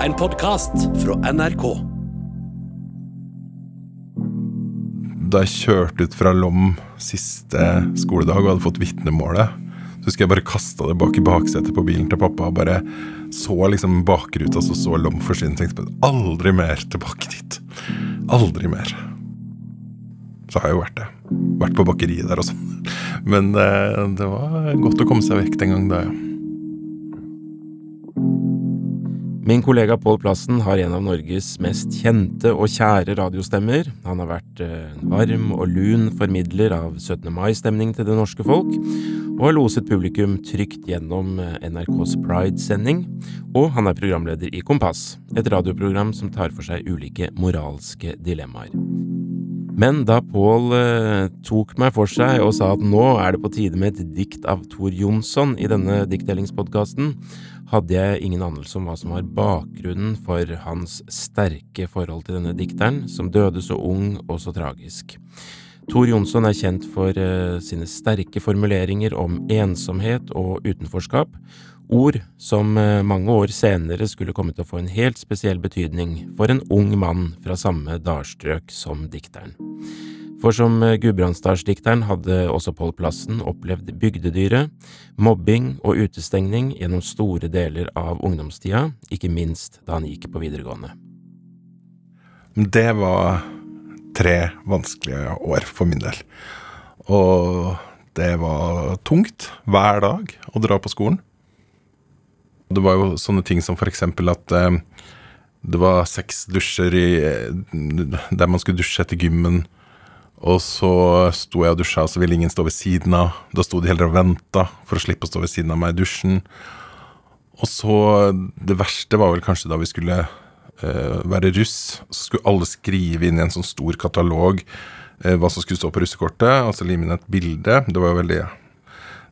En podkast fra NRK. Da jeg kjørte ut fra Lom siste skoledag og hadde fått vitnemålet, så husker jeg bare kasta det bak i baksetet på bilen til pappa og bare så liksom bakruta, så så Lom forsvinne. Tenkte på aldri mer tilbake dit. Aldri mer. Så har jeg jo vært det. Vært på bakeriet der og sånn. Men eh, det var godt å komme seg vekk den gang da, ja. Min kollega Pål Plassen har en av Norges mest kjente og kjære radiostemmer. Han har vært eh, en varm og lun formidler av 17. mai-stemning til det norske folk, og har loset publikum trygt gjennom eh, NRKs Pride-sending. Og han er programleder i Kompass, et radioprogram som tar for seg ulike moralske dilemmaer. Men da Pål eh, tok meg for seg og sa at nå er det på tide med et dikt av Tor Jonsson i denne diktdelingspodkasten, hadde jeg ingen anelse om hva som var bakgrunnen for hans sterke forhold til denne dikteren, som døde så ung og så tragisk. Tor Jonsson er kjent for uh, sine sterke formuleringer om ensomhet og utenforskap, ord som uh, mange år senere skulle komme til å få en helt spesiell betydning for en ung mann fra samme dalstrøk som dikteren. For som eh, Gudbrandsdalsdikteren hadde også Pål Plassen opplevd bygdedyret, mobbing og utestengning gjennom store deler av ungdomstida, ikke minst da han gikk på videregående. Det var tre vanskelige år for min del. Og det var tungt hver dag å dra på skolen. Det var jo sånne ting som eksempel at eh, det var seks dusjer i, eh, der man skulle dusje etter gymmen og så sto jeg og dusja, og så ville ingen stå ved siden av. Da sto de heller og venta for å slippe å stå ved siden av meg i dusjen. Og så Det verste var vel kanskje da vi skulle uh, være russ. Så skulle alle skrive inn i en sånn stor katalog uh, hva som skulle stå på russekortet. Altså lime inn et bilde. Det var jo veldig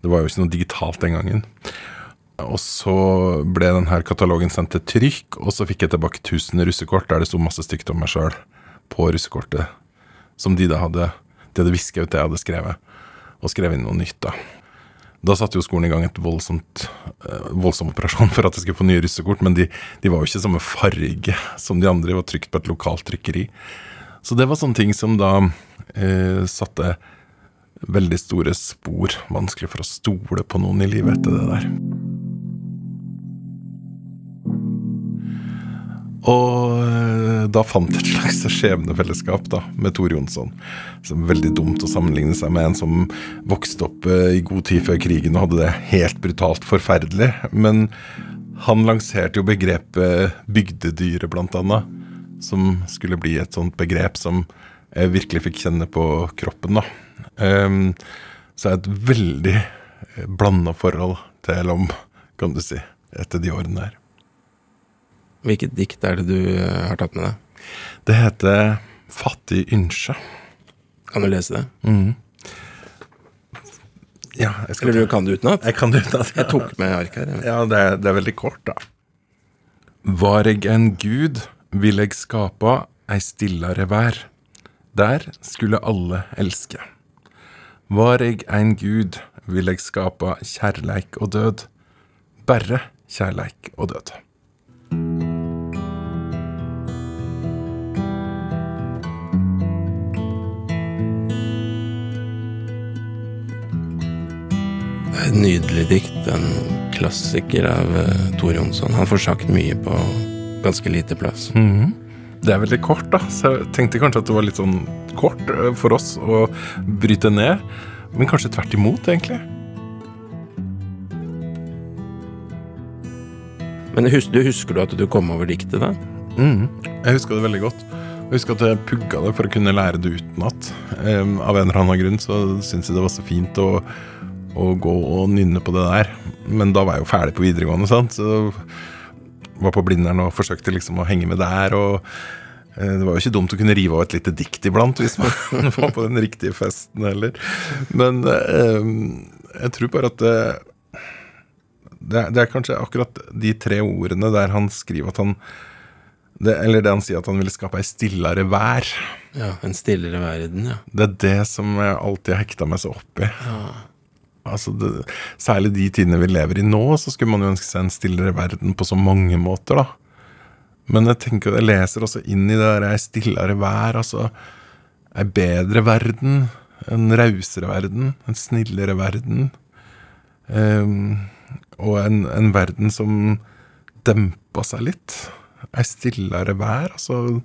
Det var jo ikke noe digitalt den gangen. Og så ble denne katalogen sendt til trykk, og så fikk jeg tilbake 1000 russekort der det sto masse stygt om meg sjøl på russekortet som de da hadde De hadde viska ut det jeg hadde skrevet, og skrevet inn noe nytt, da. Da satte jo skolen i gang et voldsomt uh, voldsom operasjon for at jeg skulle få nye russekort, men de, de var jo ikke samme farge som de andre, de var trykt på et lokalt trykkeri. Så det var sånne ting som da uh, satte veldig store spor. Vanskelig for å stole på noen i livet etter det der. Og eh, da fant et slags skjebnefellesskap da, med Tor Jonsson. Som veldig dumt å sammenligne seg med en som vokste opp eh, i god tid før krigen og hadde det helt brutalt forferdelig. Men han lanserte jo begrepet bygdedyret, blant annet. Som skulle bli et sånt begrep som jeg virkelig fikk kjenne på kroppen, da. Um, så er det et veldig blanda forhold til Lom, kan du si, etter de årene der. Hvilket dikt er det du eh, har tatt med deg? Det heter Fattig ynsje. Kan du lese det? Mm. Ja, Eller du kan det utenat? Jeg kan det utenat. Jeg tok med ark her. Ja, det er, det er, veldig kort, da. Var eg en gud, vil eg skapa ei stillare vær. Der skulle alle elske. Var eg ein gud, vil eg skapa kjærleik og død. Berre kjærleik og død. Nydelig dikt. En klassiker av uh, Tor Jonsson. Han får sagt mye på ganske lite plass. Mm -hmm. Det er veldig kort, da, så jeg tenkte kanskje at det var litt sånn kort uh, for oss å bryte ned. Men kanskje tvert imot, egentlig. Men husker du, husker du at du kom over diktet, da? Mm, jeg husker det veldig godt. Jeg husker at jeg pugga det for å kunne lære det utenat. Um, av en eller annen grunn så syns jeg det var så fint å å gå og nynne på det der. Men da var jeg jo ferdig på videregående, sant? så var på Blindern og forsøkte liksom å henge med der. og eh, det var jo ikke dumt å kunne rive av et lite dikt iblant hvis man var på den riktige festen heller. Men eh, jeg tror bare at det, det, er, det, er kanskje akkurat de tre ordene der han skriver at han det, Eller det han sier at han ville skape ei stillere vær. Ja, En stillere verden, ja. Det er det som jeg alltid har hekta meg så opp i. Ja. Altså det, særlig de tidene vi lever i nå, så skulle man jo ønske seg en stillere verden på så mange måter, da. Men jeg tenker, jeg leser også inn i det der ei stillere vær, altså ei bedre verden, en rausere verden, en snillere verden. Um, og en, en, verden som dempa seg litt. Ei stillere vær. Altså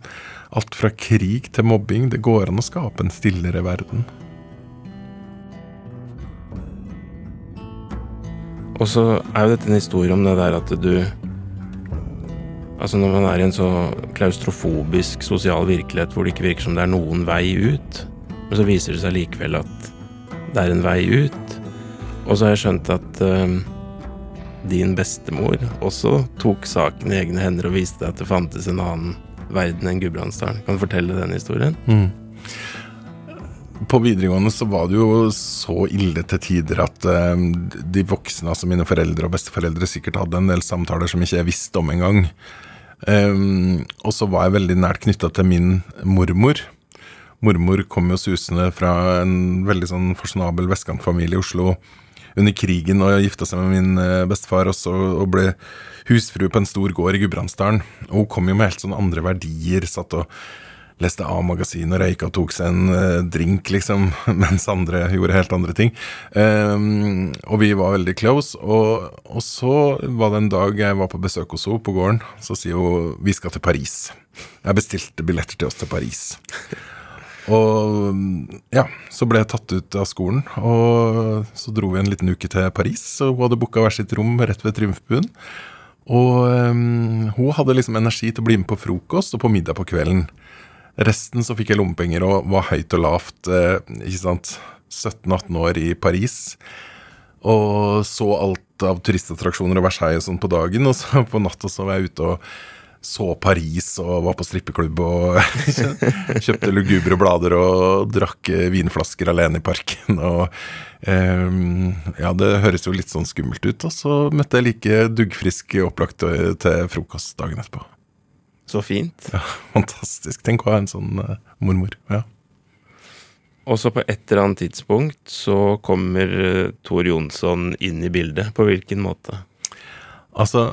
alt fra krig til mobbing. Det går an å skape en stillere verden. Og så er jo dette en historie om det der at du Altså når man er i en så klaustrofobisk sosial virkelighet hvor det ikke virker som det er noen vei ut, men så viser det seg likevel at det er en vei ut. Og så har jeg skjønt at uh, din bestemor også tok saken i egne hender og viste deg at det fantes en annen verden enn Gudbrandsdalen. Kan du fortelle den historien? Mm på videregående så var det jo så ille til tider at uh, de voksne, altså mine foreldre og besteforeldre, sikkert hadde en del samtaler som ikke jeg visste om engang. Um, og så var jeg veldig nært knytta til min mormor. Mormor kom jo susende fra en veldig sånn fasjonabel vestkantfamilie i Oslo under krigen og gifta seg med min uh, bestefar også, og ble husfrue på en stor gård i Gudbrandsdalen. Og hun kom jo med helt sånne andre verdier. satt og leste A-magasin og røyka og tok seg en uh, drink, liksom, mens andre gjorde helt andre ting. Um, og vi var veldig close. Og, og, så var det en dag jeg var på besøk hos henne på gården. Så sier hun vi skal til Paris. Jeg bestilte billetter til oss til Paris. Og ja, så ble jeg tatt ut av skolen, og så dro vi en liten uke til Paris. Og hun hadde booka hvert sitt rom rett ved Triumfbuen. Og um, hun hadde liksom energi til å bli med på frokost og på middag på kvelden. Resten så fikk jeg lommepenger og var høyt og lavt. Eh, ikke sant? 17-18 år i Paris. Og så alt av turistattraksjoner og Versailles og sånn på dagen. Og så på natta så var jeg ute og så Paris og var på strippeklubb og kjøpte lugubre blader og drakk vinflasker alene i parken. Og um, ja, det høres jo litt sånn skummelt ut. Og så møtte jeg like duggfrisk opplagt til frokost dagen etterpå. Så fint. Ja, Fantastisk. Tenk å ha en sånn uh, mormor. ja. Og så på et eller annet tidspunkt så kommer uh, Tor Jonsson inn i bildet. På hvilken måte? Altså,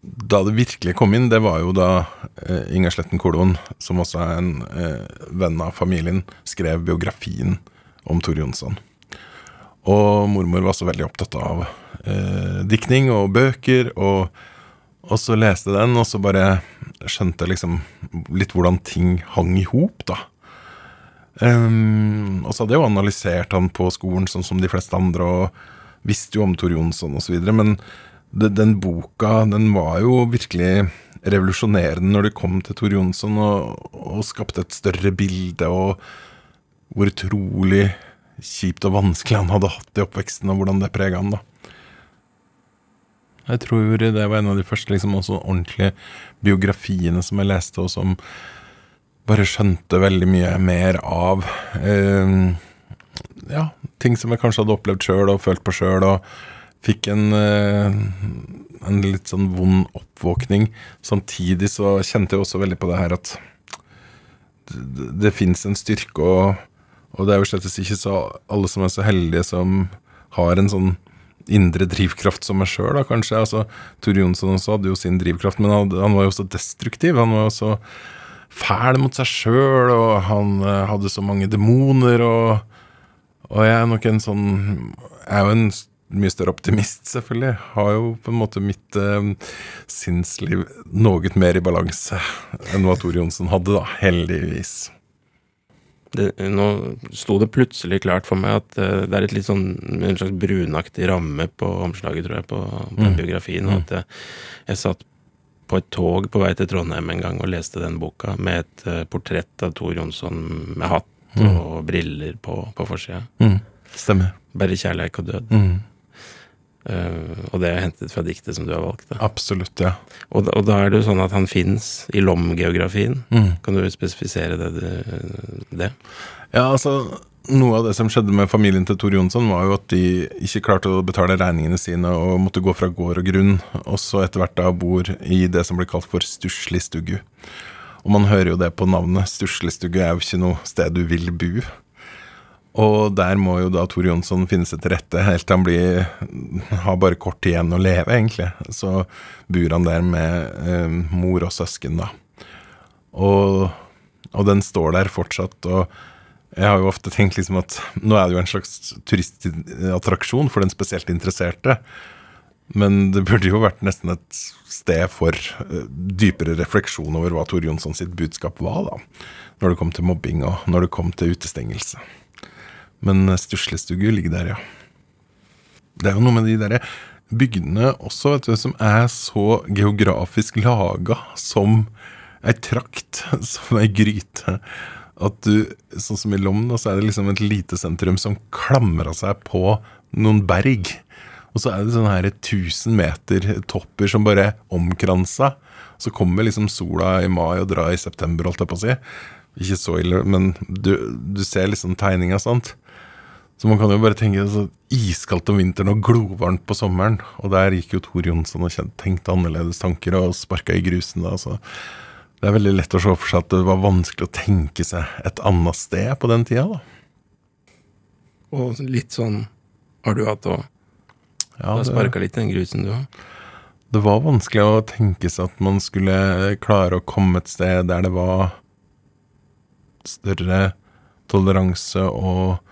da det virkelig kom inn, det var jo da uh, Inger Sletten Kolon, som også er en uh, venn av familien, skrev biografien om Tor Jonsson. Og mormor var også veldig opptatt av diktning og bøker, og og så leste jeg den, og så bare skjønte jeg liksom litt hvordan ting hang i hop, da. Um, og så hadde jeg jo analysert han på skolen, sånn som de fleste andre, og visste jo om Tor Jonsson osv. Men det, den boka, den var jo virkelig revolusjonerende når det kom til Tor Jonsson, og, og skapte et større bilde, og hvor utrolig kjipt og vanskelig han hadde hatt i oppveksten, og hvordan det prega han, da. Jeg tror det var en av de første liksom, ordentlige biografiene som jeg leste, og som bare skjønte veldig mye mer av eh, ja, ting som jeg kanskje hadde opplevd sjøl og følt på sjøl, og fikk en, eh, en litt sånn vond oppvåkning. Samtidig så kjente jeg også veldig på det her at det, det fins en styrke, og, og det er jo slett ikke så alle som er så heldige som har en sånn indre drivkraft som meg sjøl, kanskje. Altså, Tor Jonsson også hadde jo sin drivkraft, men han, han var jo også destruktiv. Han var jo så fæl mot seg sjøl, og han uh, hadde så mange demoner, og, og jeg er nok en sånn Jeg er jo en mye større optimist, selvfølgelig. Har jo på en måte mitt uh, sinnsliv noe mer i balanse enn hva Tor Jonsson hadde, da. Heldigvis det, nå sto det plutselig klart for meg at uh, det er et litt sånn en slags brunaktig ramme på omslaget, tror jeg, på, på mm. biografien. Og at jeg, jeg, satt på et tog på vei til Trondheim en gang og leste den boka med et uh, portrett av Tor Jonsson med hatt mm. og briller på, på forsida. Mm. Stemmer. Bare kjærleik og død. Mm. Uh, og det er hentet fra diktet som du har valgt. Da. Absolutt, ja. Og, og, da er det jo sånn at han fins i Lom-geografien. Mm. Kan du spesifisere det, det? Ja, altså Noe av det som skjedde med familien til Tor Jonsson, var jo at de ikke klarte å betale regningene sine og måtte gå fra gård og grunn, og så etter hvert da bor i det som blir kalt for stusslig stugu. Og man hører jo det på navnet. Stusslig stugu er jo ikke noe sted du vil bo. Og der må jo da Tor Jonsson finne seg til rette helt til han blir har bare kort tid igjen å leve, egentlig. Så bor han der med eh, mor og søsken, da. Og, og, den står der fortsatt. Og jeg har jo ofte tenkt liksom at nå er det jo en slags turistattraksjon for den spesielt interesserte. Men det burde jo vært nesten et sted for uh, dypere refleksjon over hva Tor Jonsson sitt budskap var, da. Når det kom til mobbing, og når det kom til utestengelse. Men Stuslestugu ligger der, ja. Det er jo noe med de derre bygdene også, vet du, som er så geografisk laga som ei trakt, som ei gryte. At du, sånn som i Lom, så er det liksom et lite sentrum som klamrer seg på noen berg. Og så er det sånne her 1000 meter topper som bare omkransa. Så kommer liksom sola i mai og drar i september, holdt jeg på å si. Ikke så ille, men du, du ser liksom tegninga, sant. Så man kan jo bare tenke så iskaldt om vinteren og glovarmt på sommeren. Og der gikk jo Tor Jonsson og tenkte annerledes tanker og sparka i grusen da. Så det er veldig lett å se for seg at det var vanskelig å tenke seg et annet sted på den tida, da. Og litt sånn har du hatt òg? Ja, du har sparka litt i den grusen, du òg? Det var vanskelig å tenke seg at man skulle klare å komme et sted der det var større toleranse og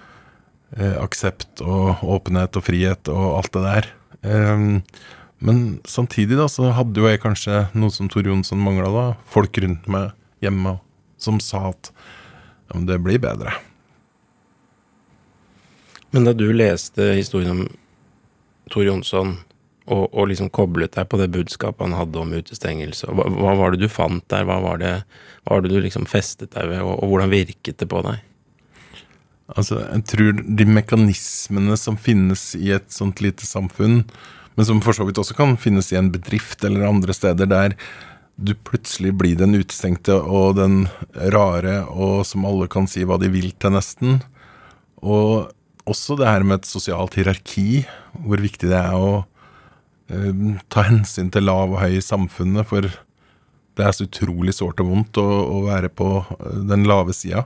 aksept og åpenhet og frihet og alt det der. Men samtidig da, så hadde jo jeg kanskje noe som Tor Jonsson mangla, da. Folk rundt meg hjemme som sa at ja, det blir bedre. Men da du leste historien om Tor Jonsson, og, og, liksom koblet deg på det budskapet han hadde om utestengelse, hva, hva var det du fant der? Hva var det, hva var det du liksom festet deg ved, og, og hvordan virket det på deg? Altså, jeg tror de mekanismene som finnes i et sånt lite samfunn, men som for så vidt også kan finnes i en bedrift eller andre steder, der du plutselig blir den utestengte og den rare, og som alle kan si hva de vil til, nesten. Og også det her med et sosialt hierarki, hvor viktig det er å uh, ta hensyn til lav og høy i samfunnet, for det er så utrolig sårt og vondt å, å være på eh, den lave sida.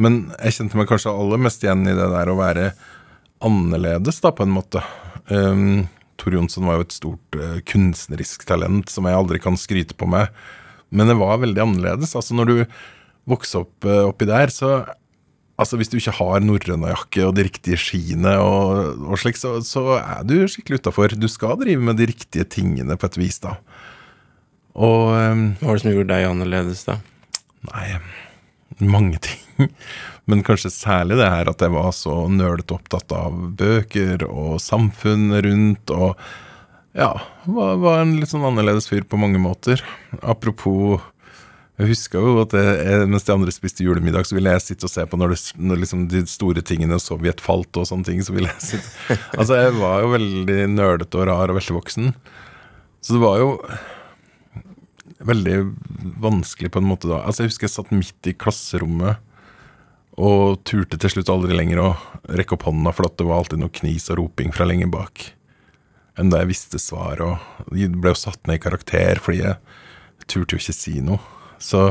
Men jeg kjente meg kanskje aller mest igjen i det der å være annerledes, da, på en måte. Um, Tor Jonsson var jo et stort uh, kunstnerisk talent som jeg aldri kan skryte på meg. Men det var veldig annerledes. Altså, når du vokser opp uh, oppi der, så Altså, hvis du ikke har norrønajakke og de riktige skiene og, og slik, så, så, er du skikkelig utafor. Du skal drive med de riktige tingene på et vis, da. Og um, Hva var det som gjorde deg annerledes, da? Nei, mange ting. Men kanskje særlig det her at jeg var så nølete opptatt av bøker og samfunnet rundt, og ja, var, var en litt sånn annerledes fyr på mange måter. Apropos jeg husker jo at jeg, mens de andre spiste julemiddag, så ville jeg sitte og se på når, det, når liksom de store tingene Sovjet falt og sånne ting. så ville jeg sitte... Altså, jeg var jo veldig nølete og rar og veldig voksen. Så det var jo veldig vanskelig på en måte da. Altså Jeg husker jeg satt midt i klasserommet og turte til slutt aldri lenger å rekke opp hånda, for det var alltid noe knis og roping fra lenger bak. Enn da jeg visste svar, og de ble jo satt ned i karakter fordi jeg turte jo ikke si noe. Så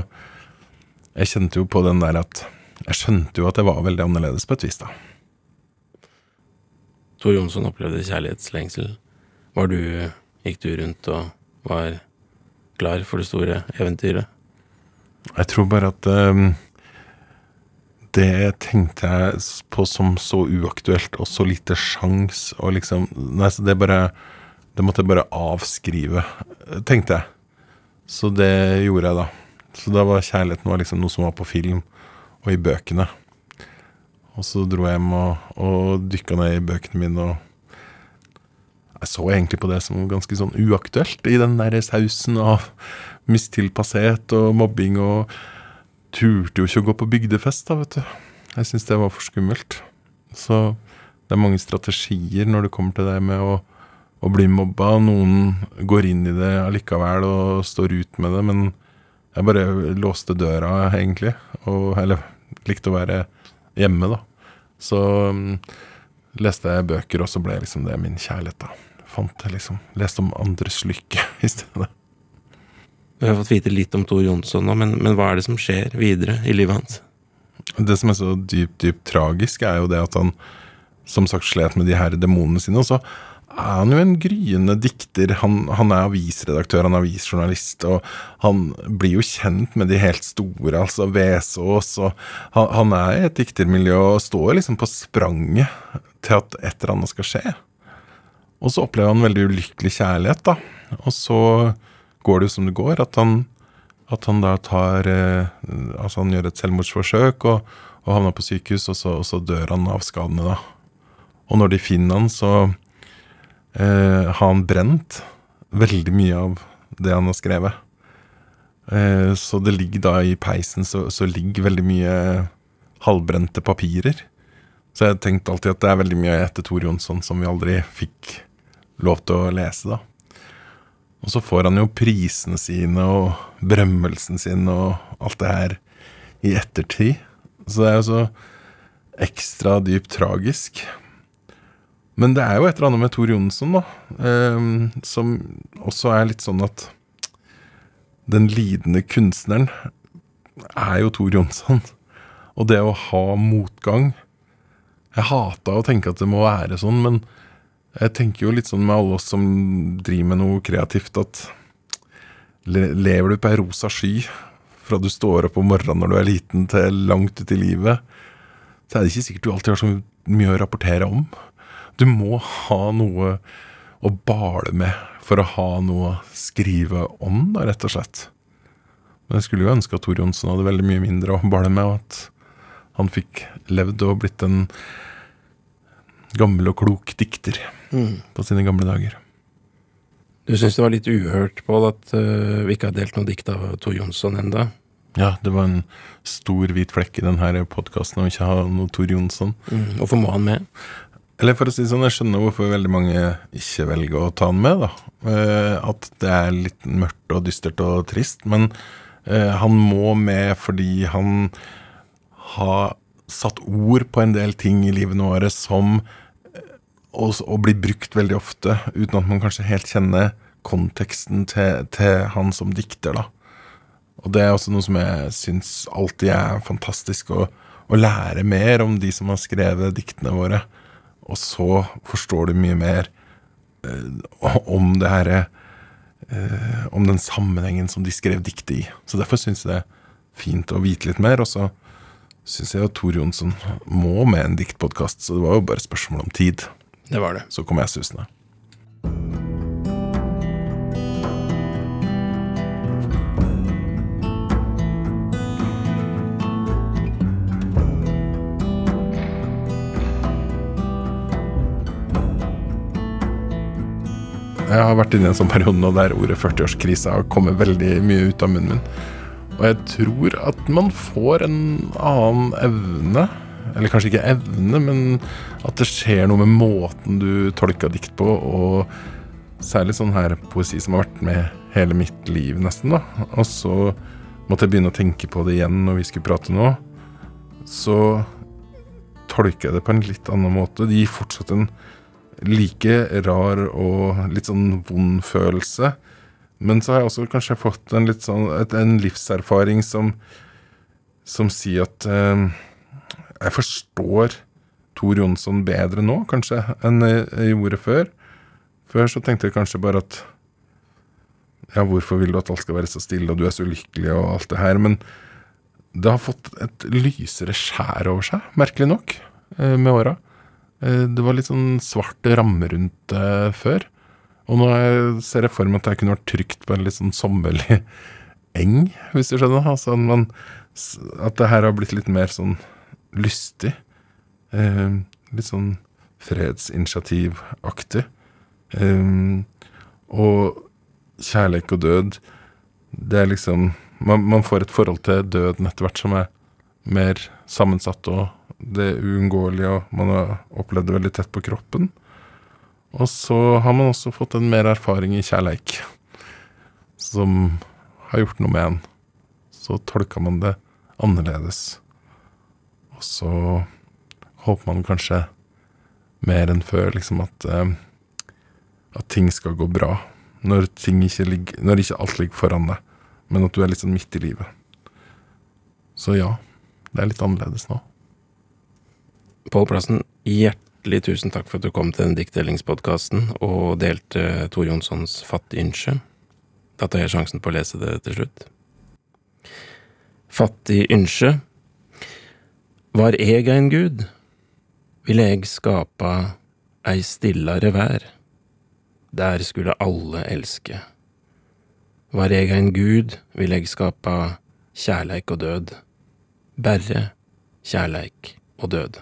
jeg kjente jo på den der at Jeg skjønte jo at jeg var veldig annerledes på et vis, da. Tor Jonsson opplevde kjærlighetslengsel. Var du Gikk du rundt og var klar for det store eventyret? Jeg tror bare at um, det tenkte jeg på som så uaktuelt og så lite sjans, og liksom Nei, så det bare Det måtte jeg bare avskrive, tenkte jeg. Så det gjorde jeg, da. Så da var kjærligheten var liksom noe som var på film og i bøkene. Og så dro jeg hjem og, og dykka ned i bøkene mine og jeg så egentlig på det som ganske sånn uaktuelt i den der sausen av mistilpasshet og mobbing, og turte jo ikke å gå på bygdefest, da, vet du. Jeg syns det var for skummelt. Så det er mange strategier når det kommer til det med å, å bli mobba. Noen går inn i det allikevel og står ut med det, men jeg bare låste døra, egentlig. Og, eller likte å være hjemme, da. Så um, leste jeg bøker, og så ble liksom det min kjærlighet, da fant liksom Leste om andres lykke i stedet. Vi har fått vite litt om Tor Jonsson nå, men, men, hva er det som skjer videre i livet hans? Det som er så dypt, dypt tragisk, er jo det at han som sagt slet med de her demonene sine. Og så er han jo en gryende dikter. Han, han er avisredaktør, han er avisjournalist, og han blir jo kjent med de helt store, altså Vesaas. Og han, han er i et diktermiljø og står liksom på spranget til at et eller annet skal skje. Og så opplever han veldig ulykkelig kjærlighet, da. Og så går det jo som det går, at han, at han da tar eh, Altså han gjør et selvmordsforsøk og, og havner på sykehus, og så, og så dør han av skadene, da. Og når de finner han, så eh, har han brent veldig mye av det han har skrevet. Eh, så det ligger da i peisen så, så ligger veldig mye halvbrente papirer. Så jeg tenkte alltid at det er veldig mye etter Tor Jonsson som vi aldri fikk lov til å lese, da. Og så får han jo prisene sine og berømmelsen sin og alt det her i ettertid. Så det er jo så ekstra dypt tragisk. Men det er jo et eller annet med Tor Jonsson, da, eh, som også er litt sånn at den lidende kunstneren er jo Tor Jonsson. Og det å ha motgang Jeg hata å tenke at det må være sånn, men jeg tenker jo litt sånn med alle oss som driver med noe kreativt, at lever du på ei rosa sky fra du står opp om morgenen når du er liten, til langt ut i livet, så er det ikke sikkert du alltid har så mye å rapportere om. Du må ha noe å bale med for å ha noe å skrive om, da, rett og slett. Men jeg skulle jo ønske at Tor Johnsen hadde veldig mye mindre å bale med, og at han fikk levd og blitt en gammel og klok dikter på sine gamle dager. Du syns det var litt uhørt, Pål, at uh, vi ikke har delt noe dikt av Tor Jonsson enda? Ja, det var en stor hvit flekk i denne podkasten å ikke ha noe Tor Jonsson. Mm. Hvorfor må han med? Eller for å si sånn, jeg skjønner hvorfor veldig mange ikke velger å ta han med, da. Eh, at det er litt mørkt og dystert og trist. Men eh, han må med fordi han har satt ord på en del ting i livet vårt som og, og blir brukt veldig ofte, uten at man kanskje helt kjenner konteksten til, til han som dikter. da. Og det er også noe som jeg syns alltid er fantastisk, å, å lære mer om de som har skrevet diktene våre. Og så forstår du mye mer eh, om det herre eh, Om den sammenhengen som de skrev diktet i. Så derfor syns jeg det er fint å vite litt mer. Og så syns jeg at Tor Jonsson må med en diktpodkast, så det var jo bare spørsmål om tid. Det var det. Så kom jeg susende. Jeg har vært inne i en sånn periode nå der ordet 40-årskrisa har kommet veldig mye ut av munnen min. Og jeg tror at man får en annen evne, eller kanskje ikke evne, men at det skjer noe med måten du tolker dikt på, og særlig sånn her poesi som har vært med hele mitt liv, nesten, da. Og så måtte jeg begynne å tenke på det igjen når vi skulle prate nå. Så tolker jeg det på en litt annen måte. Det gir fortsatt en like rar og litt sånn vond følelse. Men så har jeg også kanskje fått en, litt sånn, en livserfaring som, som sier at eh, jeg forstår Tor Jonsson bedre nå, kanskje, enn jeg gjorde før. Før så tenkte jeg kanskje bare at Ja, hvorfor vil du at alt skal være så stille, og du er så lykkelig, og alt det her. Men det har fått et lysere skjær over seg, merkelig nok, eh, med åra. Eh, det var litt sånn svart ramme rundt det før. Og nå ser jeg for meg at jeg kunne vært trygt på en litt sånn sommerlig eng, hvis du skjønner. Altså, man, at det her har blitt litt mer sånn lystig. Eh, litt sånn fredsinitiativaktig. Eh, og kjærlighet og død, det er liksom man, man får et forhold til døden etter hvert som er mer sammensatt og det uunngåelige, og man har opplevd det veldig tett på kroppen. Og så har man også fått en mer erfaring i kjærleik, som har gjort noe med en. Så tolker man det annerledes. Og så håper man kanskje mer enn før liksom at, eh, at ting skal gå bra. Når, ikke ligger, når ikke alt ligger foran deg, men at du er litt sånn midt i livet. Så ja, Det er litt annerledes nå. Pål Plassen, hjertelig tusen takk for at du kom til den diktdelingspodkasten og delte Tor Jonssons Fattig ynsje. Da tar jeg sjansen på å lese det til slutt. Fattig ynsje. Var eg ein gud, ville eg skapa ei stillare vær. Der skulle alle elske. Var eg ein gud, ville eg skapa kjærleik og død. Berre kjærleik og død.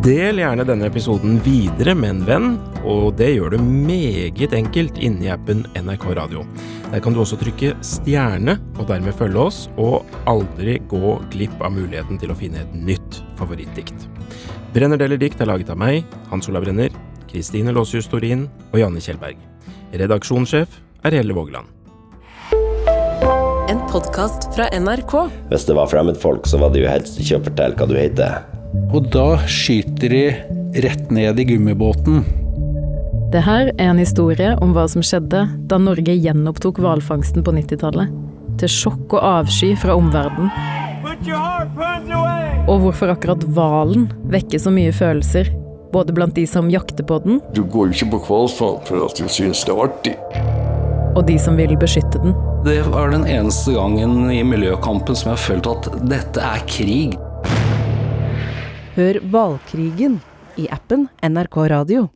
Del gjerne denne episoden videre med en venn, og det gjør du meget enkelt inni appen NRK Radio. Der kan du også trykke stjerne, og dermed følge oss, og aldri gå glipp av muligheten til å finne et nytt favorittdikt. Brenner deler dikt er laget av meg, Hans Olav Brenner, Kristine Låsjus Torin og Janne Kjellberg. Redaksjonssjef er Helle Vågeland. En podkast fra NRK. Hvis det var fremmedfolk, så var det jo helst ikke å fortelle hva du heter. Og da skyter de rett ned i gummibåten. Det her er en historie om hva som skjedde da Norge gjenopptok hvalfangsten på 90-tallet. Til sjokk og avsky fra omverdenen. Og hvorfor akkurat hvalen vekker så mye følelser, både blant de som jakter på den, Du går jo ikke på hvalfang for at du syns det er artig. og de som vil beskytte den. Det var den eneste gangen i miljøkampen som jeg har følt at dette er krig. Hør Hvalkrigen i appen NRK Radio.